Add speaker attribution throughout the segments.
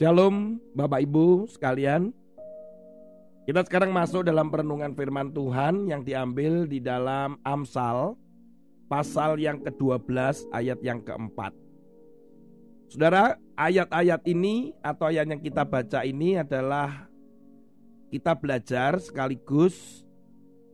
Speaker 1: Shalom Bapak Ibu sekalian. Kita sekarang masuk dalam perenungan firman Tuhan yang diambil di dalam Amsal Pasal yang ke-12 ayat yang keempat. Saudara ayat-ayat ini atau ayat yang kita baca ini adalah Kita belajar sekaligus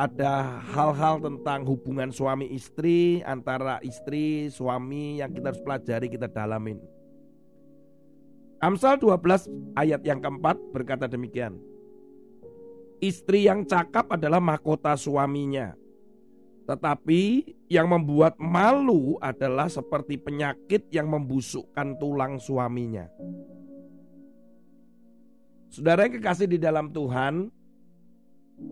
Speaker 1: ada hal-hal tentang hubungan suami istri antara istri suami yang kita harus pelajari kita dalamin Amsal 12 ayat yang keempat berkata demikian. Istri yang cakap adalah mahkota suaminya. Tetapi yang membuat malu adalah seperti penyakit yang membusukkan tulang suaminya. Saudara yang kekasih di dalam Tuhan,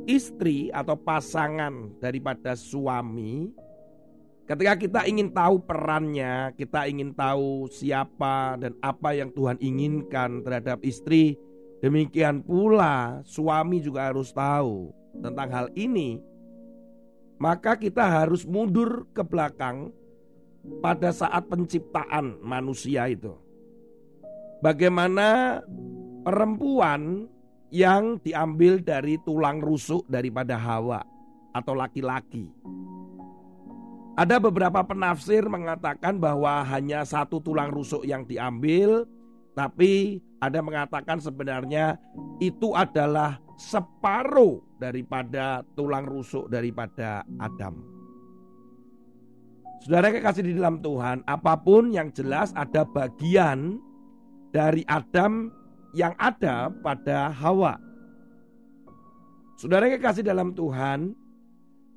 Speaker 1: istri atau pasangan daripada suami Ketika kita ingin tahu perannya, kita ingin tahu siapa dan apa yang Tuhan inginkan terhadap istri, demikian pula suami juga harus tahu tentang hal ini. Maka kita harus mundur ke belakang pada saat penciptaan manusia itu. Bagaimana perempuan yang diambil dari tulang rusuk daripada Hawa atau laki-laki ada beberapa penafsir mengatakan bahwa hanya satu tulang rusuk yang diambil, tapi ada mengatakan sebenarnya itu adalah separuh daripada tulang rusuk daripada Adam. Saudara kekasih di dalam Tuhan, apa pun yang jelas ada bagian dari Adam yang ada pada Hawa. Saudara kekasih dalam Tuhan,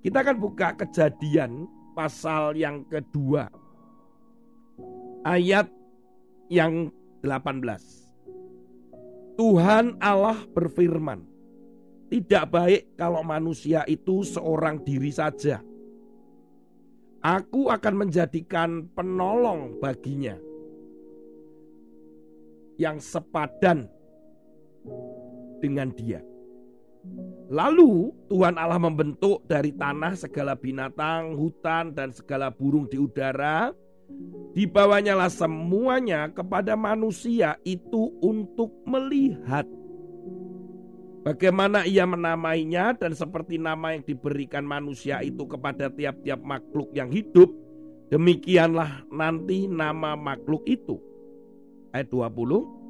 Speaker 1: kita akan buka kejadian pasal yang kedua ayat yang 18 Tuhan Allah berfirman tidak baik kalau manusia itu seorang diri saja Aku akan menjadikan penolong baginya yang sepadan dengan dia. Lalu Tuhan Allah membentuk dari tanah segala binatang, hutan, dan segala burung di udara. Dibawanya lah semuanya kepada manusia itu untuk melihat. Bagaimana ia menamainya dan seperti nama yang diberikan manusia itu kepada tiap-tiap makhluk yang hidup. Demikianlah nanti nama makhluk itu. Ayat 20.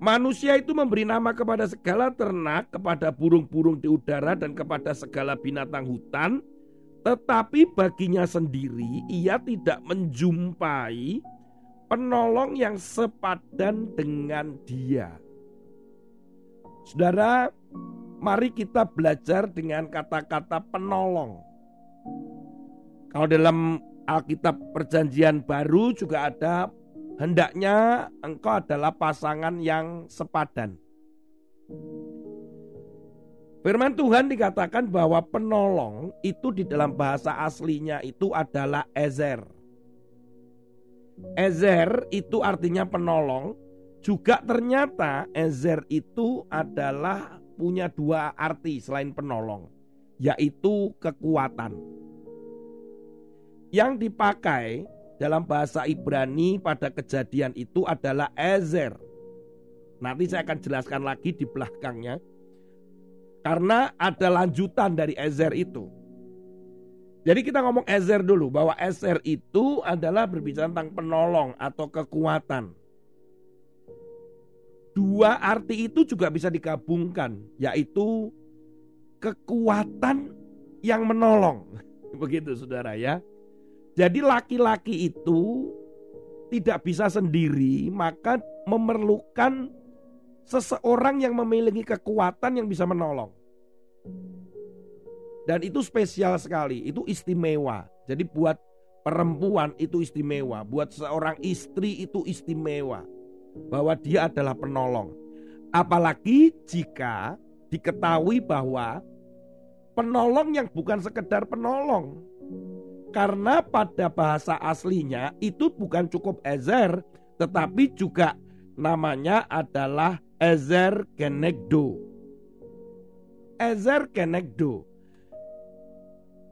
Speaker 1: Manusia itu memberi nama kepada segala ternak, kepada burung-burung di udara, dan kepada segala binatang hutan. Tetapi baginya sendiri, ia tidak menjumpai penolong yang sepadan dengan dia. Saudara, mari kita belajar dengan kata-kata penolong. Kalau dalam Alkitab Perjanjian Baru juga ada hendaknya engkau adalah pasangan yang sepadan. Firman Tuhan dikatakan bahwa penolong itu di dalam bahasa aslinya itu adalah ezer. Ezer itu artinya penolong, juga ternyata ezer itu adalah punya dua arti selain penolong, yaitu kekuatan. Yang dipakai dalam bahasa Ibrani pada kejadian itu adalah Ezer. Nanti saya akan jelaskan lagi di belakangnya. Karena ada lanjutan dari Ezer itu. Jadi kita ngomong Ezer dulu bahwa Ezer itu adalah berbicara tentang penolong atau kekuatan. Dua arti itu juga bisa digabungkan yaitu kekuatan yang menolong. Begitu saudara ya. Jadi laki-laki itu tidak bisa sendiri, maka memerlukan seseorang yang memiliki kekuatan yang bisa menolong. Dan itu spesial sekali, itu istimewa. Jadi buat perempuan itu istimewa, buat seorang istri itu istimewa. Bahwa dia adalah penolong. Apalagi jika diketahui bahwa penolong yang bukan sekedar penolong. Karena pada bahasa aslinya itu bukan cukup ezer, tetapi juga namanya adalah ezer kenegdo. Ezer kenegdo.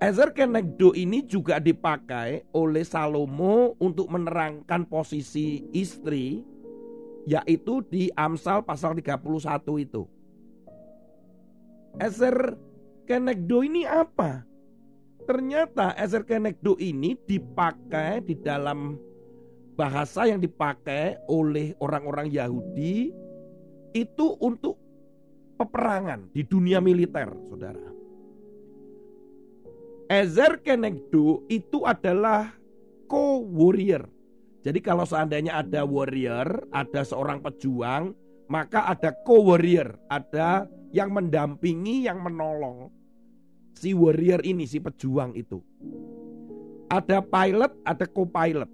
Speaker 1: Ezer kenegdo ini juga dipakai oleh Salomo untuk menerangkan posisi istri yaitu di Amsal pasal 31 itu. Ezer kenegdo ini apa? Ternyata ezer kenegdo ini dipakai di dalam bahasa yang dipakai oleh orang-orang Yahudi itu untuk peperangan di dunia militer, saudara. Ezer kenegdo itu adalah co-warrior jadi kalau seandainya ada warrior, ada seorang pejuang, maka ada co-warrior, ada yang mendampingi, yang menolong si warrior ini, si pejuang itu. Ada pilot, ada co-pilot.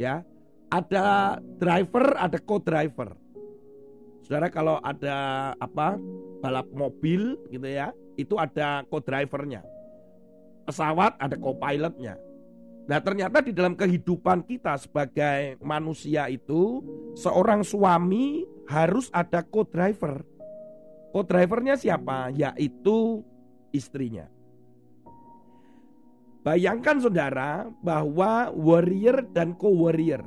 Speaker 1: Ya. Ada driver, ada co-driver. Saudara kalau ada apa? balap mobil gitu ya, itu ada co-drivernya. Pesawat ada co-pilotnya. Nah ternyata di dalam kehidupan kita sebagai manusia itu Seorang suami harus ada co-driver Co-drivernya siapa? Yaitu istrinya Bayangkan saudara bahwa warrior dan co-warrior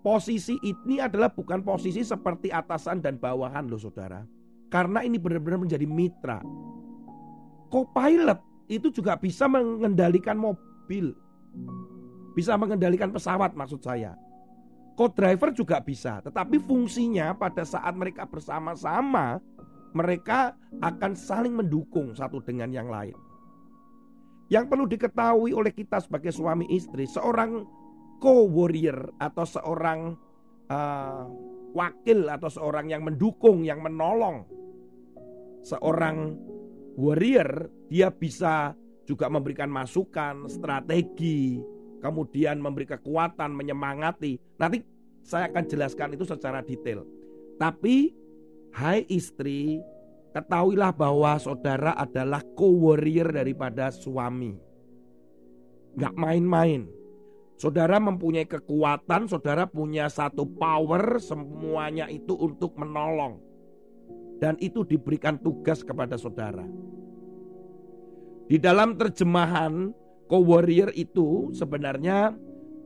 Speaker 1: Posisi ini adalah bukan posisi seperti atasan dan bawahan loh saudara Karena ini benar-benar menjadi mitra Co-pilot itu juga bisa mengendalikan mobil. Bisa mengendalikan pesawat maksud saya. Co-driver juga bisa, tetapi fungsinya pada saat mereka bersama-sama, mereka akan saling mendukung satu dengan yang lain. Yang perlu diketahui oleh kita sebagai suami istri, seorang co-warrior atau seorang uh, wakil atau seorang yang mendukung, yang menolong, seorang warrior dia bisa juga memberikan masukan, strategi, kemudian memberi kekuatan, menyemangati. Nanti saya akan jelaskan itu secara detail. Tapi, hai istri, ketahuilah bahwa saudara adalah co-warrior daripada suami. Gak main-main. Saudara mempunyai kekuatan, saudara punya satu power, semuanya itu untuk menolong. Dan itu diberikan tugas kepada saudara. Di dalam terjemahan co-warrior itu sebenarnya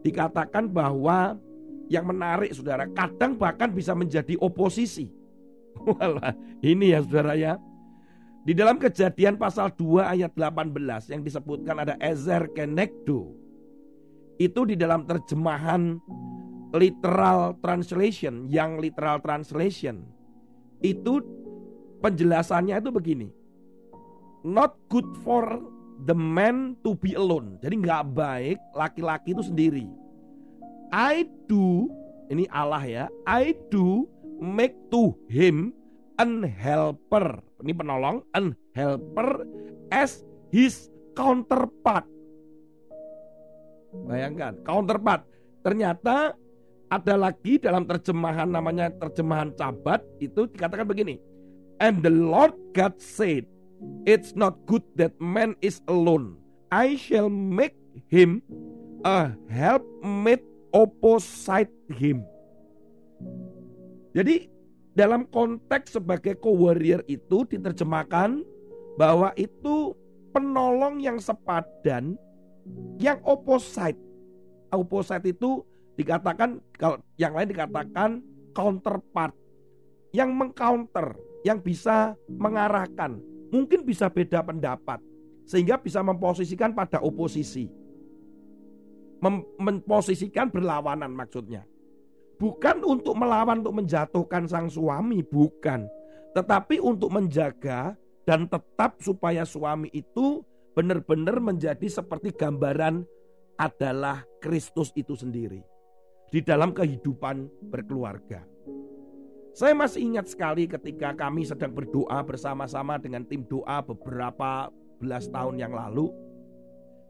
Speaker 1: dikatakan bahwa yang menarik saudara kadang bahkan bisa menjadi oposisi. Walah, ini ya saudara ya. Di dalam kejadian pasal 2 ayat 18 yang disebutkan ada Ezer Kenekdo. Itu di dalam terjemahan literal translation, yang literal translation. Itu penjelasannya itu begini not good for the man to be alone. Jadi nggak baik laki-laki itu sendiri. I do ini Allah ya. I do make to him an helper. Ini penolong, an helper as his counterpart. Bayangkan, counterpart. Ternyata ada lagi dalam terjemahan namanya terjemahan cabat itu dikatakan begini. And the Lord God said, It's not good that man is alone. I shall make him a helpmate opposite him. Jadi dalam konteks sebagai co-warrior itu diterjemahkan bahwa itu penolong yang sepadan yang opposite. Opposite itu dikatakan kalau yang lain dikatakan counterpart yang mengcounter, yang bisa mengarahkan, mungkin bisa beda pendapat sehingga bisa memposisikan pada oposisi. Mem memposisikan berlawanan maksudnya. Bukan untuk melawan untuk menjatuhkan sang suami, bukan. Tetapi untuk menjaga dan tetap supaya suami itu benar-benar menjadi seperti gambaran adalah Kristus itu sendiri di dalam kehidupan berkeluarga. Saya masih ingat sekali ketika kami sedang berdoa bersama-sama dengan tim doa beberapa belas tahun yang lalu.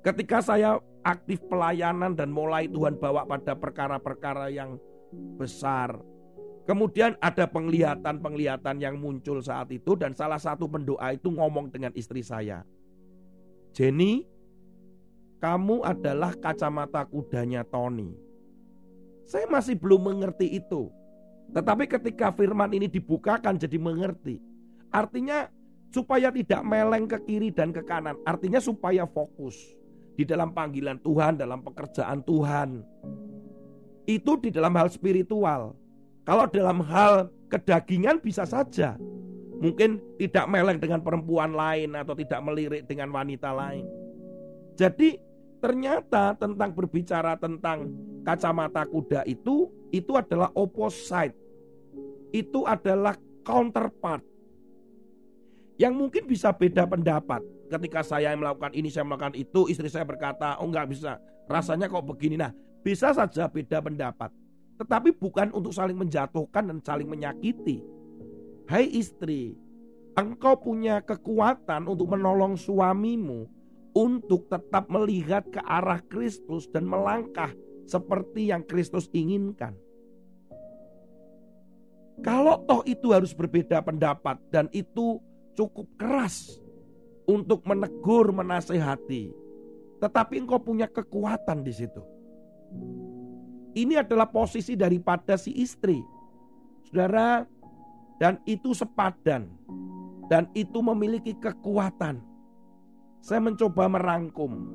Speaker 1: Ketika saya aktif pelayanan dan mulai Tuhan bawa pada perkara-perkara yang besar. Kemudian ada penglihatan-penglihatan yang muncul saat itu dan salah satu pendoa itu ngomong dengan istri saya. Jenny, kamu adalah kacamata kudanya Tony. Saya masih belum mengerti itu. Tetapi ketika firman ini dibukakan jadi mengerti. Artinya supaya tidak meleng ke kiri dan ke kanan. Artinya supaya fokus di dalam panggilan Tuhan, dalam pekerjaan Tuhan. Itu di dalam hal spiritual. Kalau dalam hal kedagingan bisa saja. Mungkin tidak meleng dengan perempuan lain atau tidak melirik dengan wanita lain. Jadi ternyata tentang berbicara tentang kacamata kuda itu itu adalah opposite. Itu adalah counterpart. Yang mungkin bisa beda pendapat. Ketika saya melakukan ini, saya melakukan itu, istri saya berkata, oh enggak bisa. Rasanya kok begini. Nah, bisa saja beda pendapat. Tetapi bukan untuk saling menjatuhkan dan saling menyakiti. Hai istri, engkau punya kekuatan untuk menolong suamimu untuk tetap melihat ke arah Kristus dan melangkah seperti yang Kristus inginkan. Kalau toh itu harus berbeda pendapat dan itu cukup keras untuk menegur, menasehati, tetapi engkau punya kekuatan di situ. Ini adalah posisi daripada si istri. Saudara, dan itu sepadan dan itu memiliki kekuatan. Saya mencoba merangkum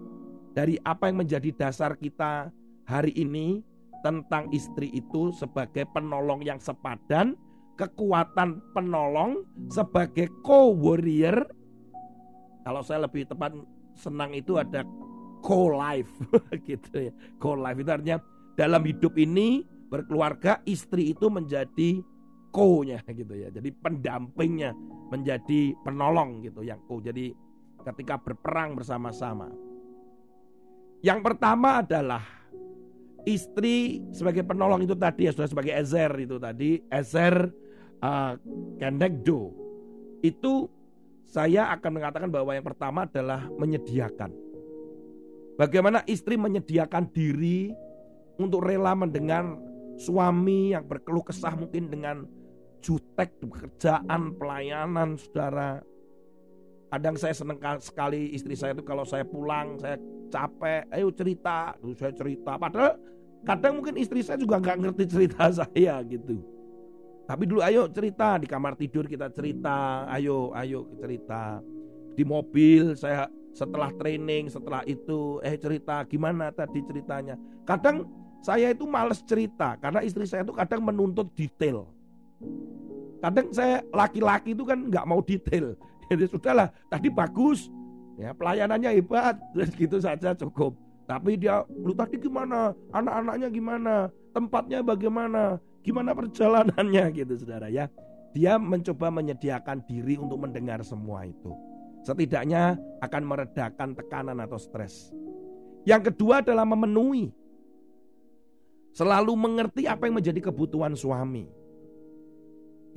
Speaker 1: dari apa yang menjadi dasar kita hari ini tentang istri itu sebagai penolong yang sepadan, kekuatan penolong sebagai co-warrior. Kalau saya lebih tepat senang itu ada co-life gitu ya. Co-life itu artinya dalam hidup ini berkeluarga istri itu menjadi co-nya gitu ya. Jadi pendampingnya menjadi penolong gitu yang co. Jadi ketika berperang bersama-sama. Yang pertama adalah istri sebagai penolong itu tadi ya sudah sebagai Ezer itu tadi Ezer uh, itu saya akan mengatakan bahwa yang pertama adalah menyediakan bagaimana istri menyediakan diri untuk rela mendengar suami yang berkeluh kesah mungkin dengan jutek pekerjaan pelayanan saudara kadang saya senang sekali istri saya itu kalau saya pulang saya capek, ayo cerita, Lalu saya cerita. Padahal kadang mungkin istri saya juga nggak ngerti cerita saya gitu. Tapi dulu ayo cerita di kamar tidur kita cerita, ayo ayo cerita. Di mobil saya setelah training, setelah itu eh cerita gimana tadi ceritanya. Kadang saya itu males cerita karena istri saya itu kadang menuntut detail. Kadang saya laki-laki itu kan nggak mau detail. Jadi sudahlah, tadi bagus, Ya, pelayanannya hebat, terus gitu saja cukup. Tapi dia, lu tadi gimana? Anak-anaknya gimana? Tempatnya bagaimana? Gimana perjalanannya gitu saudara ya. Dia mencoba menyediakan diri untuk mendengar semua itu. Setidaknya akan meredakan tekanan atau stres. Yang kedua adalah memenuhi. Selalu mengerti apa yang menjadi kebutuhan suami.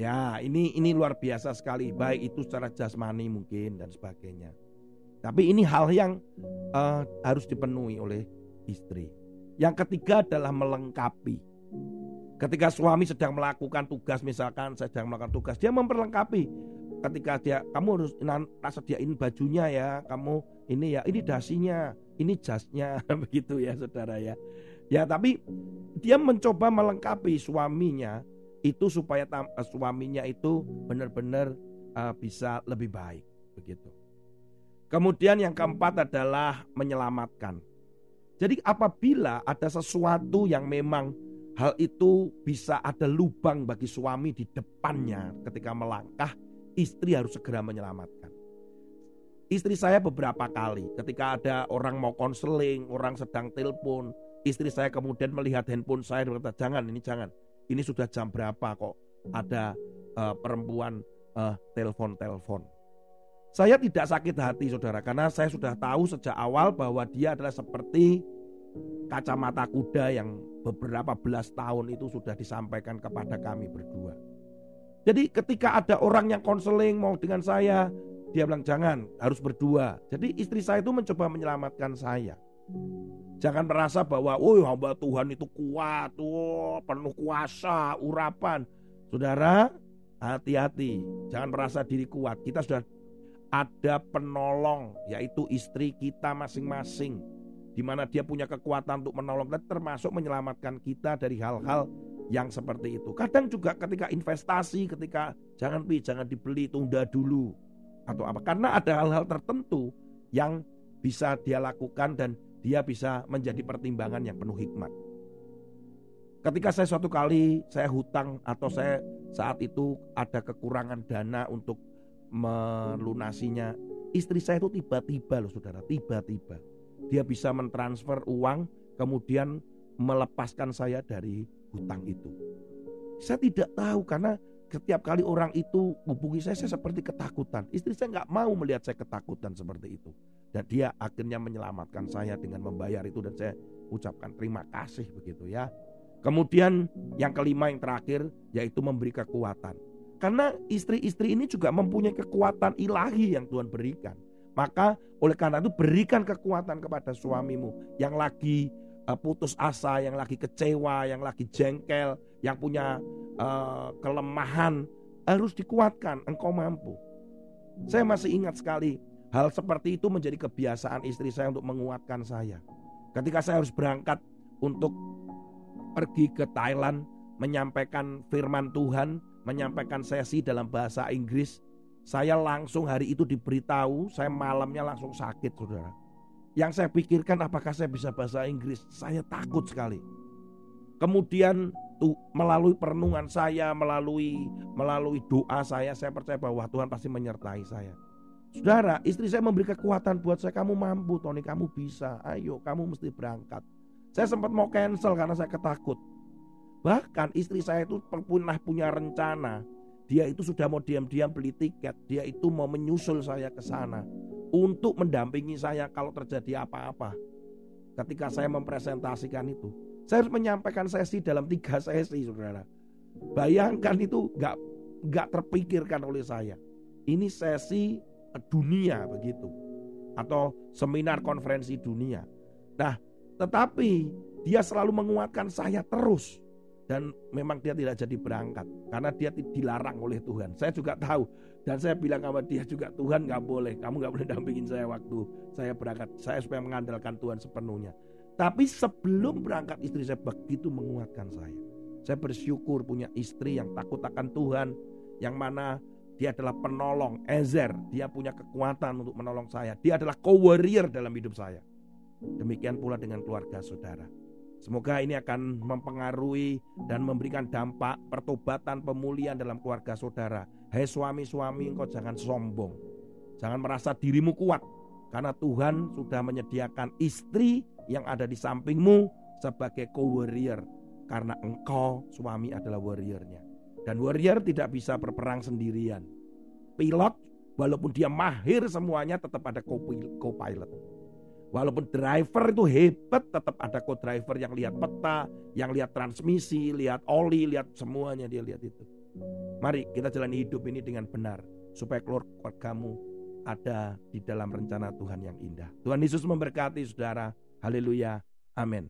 Speaker 1: Ya, ini ini luar biasa sekali, baik itu secara jasmani mungkin dan sebagainya. Tapi ini hal yang uh, harus dipenuhi oleh istri. Yang ketiga adalah melengkapi. Ketika suami sedang melakukan tugas, misalkan sedang melakukan tugas, dia memperlengkapi. Ketika dia, kamu harus sediain bajunya ya, kamu ini ya, ini dasinya, ini jasnya, begitu ya saudara ya. Ya tapi dia mencoba melengkapi suaminya itu supaya suaminya itu benar-benar uh, bisa lebih baik, begitu. Kemudian yang keempat adalah menyelamatkan. Jadi apabila ada sesuatu yang memang hal itu bisa ada lubang bagi suami di depannya ketika melangkah, istri harus segera menyelamatkan. Istri saya beberapa kali ketika ada orang mau konseling, orang sedang telepon, istri saya kemudian melihat handphone saya dan berkata, "Jangan, ini jangan. Ini sudah jam berapa kok ada uh, perempuan uh, telepon-telepon." Saya tidak sakit hati saudara karena saya sudah tahu sejak awal bahwa dia adalah seperti kacamata kuda yang beberapa belas tahun itu sudah disampaikan kepada kami berdua. Jadi ketika ada orang yang konseling mau dengan saya, dia bilang jangan, harus berdua. Jadi istri saya itu mencoba menyelamatkan saya. Jangan merasa bahwa, oh hamba Tuhan itu kuat, oh, penuh kuasa, urapan. Saudara, hati-hati. Jangan merasa diri kuat. Kita sudah ada penolong, yaitu istri kita masing-masing. Di mana dia punya kekuatan untuk menolong termasuk menyelamatkan kita dari hal-hal yang seperti itu. Kadang juga ketika investasi, ketika jangan pi, jangan dibeli, tunda dulu atau apa. Karena ada hal-hal tertentu yang bisa dia lakukan dan dia bisa menjadi pertimbangan yang penuh hikmat. Ketika saya suatu kali saya hutang atau saya saat itu ada kekurangan dana untuk melunasinya, istri saya itu tiba-tiba loh saudara, tiba-tiba dia bisa mentransfer uang kemudian melepaskan saya dari hutang itu. Saya tidak tahu karena setiap kali orang itu hubungi saya, saya seperti ketakutan. Istri saya nggak mau melihat saya ketakutan seperti itu. Dan dia akhirnya menyelamatkan saya dengan membayar itu dan saya ucapkan terima kasih begitu ya. Kemudian yang kelima yang terakhir yaitu memberi kekuatan. Karena istri-istri ini juga mempunyai kekuatan ilahi yang Tuhan berikan. Maka oleh karena itu berikan kekuatan kepada suamimu yang lagi putus asa, yang lagi kecewa, yang lagi jengkel, yang punya uh, kelemahan harus dikuatkan. Engkau mampu. Saya masih ingat sekali hal seperti itu menjadi kebiasaan istri saya untuk menguatkan saya. Ketika saya harus berangkat untuk pergi ke Thailand menyampaikan firman Tuhan, menyampaikan sesi dalam bahasa Inggris, saya langsung hari itu diberitahu, saya malamnya langsung sakit, saudara. Yang saya pikirkan apakah saya bisa bahasa Inggris? Saya takut sekali. Kemudian tuh melalui perenungan saya, melalui melalui doa saya, saya percaya bahwa Tuhan pasti menyertai saya. Saudara, istri saya memberi kekuatan buat saya, kamu mampu Tony, kamu bisa. Ayo, kamu mesti berangkat. Saya sempat mau cancel karena saya ketakut. Bahkan istri saya itu pernah punya rencana. Dia itu sudah mau diam-diam beli tiket. Dia itu mau menyusul saya ke sana untuk mendampingi saya kalau terjadi apa-apa. Ketika saya mempresentasikan itu, saya harus menyampaikan sesi dalam tiga sesi, saudara. Bayangkan itu nggak nggak terpikirkan oleh saya. Ini sesi dunia begitu, atau seminar konferensi dunia. Nah, tetapi dia selalu menguatkan saya terus dan memang dia tidak jadi berangkat karena dia dilarang oleh Tuhan. Saya juga tahu dan saya bilang sama dia juga Tuhan nggak boleh, kamu nggak boleh dampingin saya waktu saya berangkat. Saya supaya mengandalkan Tuhan sepenuhnya. Tapi sebelum berangkat istri saya begitu menguatkan saya. Saya bersyukur punya istri yang takut akan Tuhan, yang mana dia adalah penolong, Ezer. Dia punya kekuatan untuk menolong saya. Dia adalah co-warrior dalam hidup saya. Demikian pula dengan keluarga saudara. Semoga ini akan mempengaruhi dan memberikan dampak pertobatan pemulihan dalam keluarga saudara. Hei suami-suami engkau jangan sombong. Jangan merasa dirimu kuat. Karena Tuhan sudah menyediakan istri yang ada di sampingmu sebagai co-warrior. Karena engkau suami adalah warriornya. Dan warrior tidak bisa berperang sendirian. Pilot walaupun dia mahir semuanya tetap ada co-pilot. Walaupun driver itu hebat, tetap ada co-driver yang lihat peta, yang lihat transmisi, lihat oli, lihat semuanya dia lihat itu. Mari kita jalani hidup ini dengan benar supaya keluargamu ada di dalam rencana Tuhan yang indah. Tuhan Yesus memberkati saudara. Haleluya. Amin.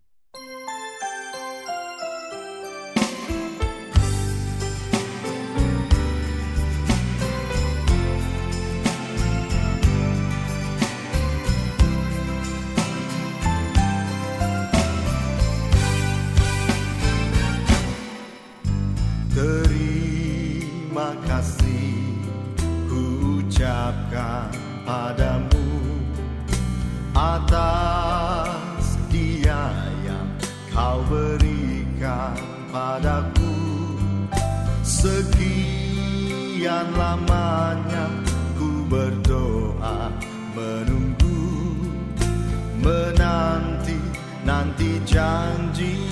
Speaker 2: 将进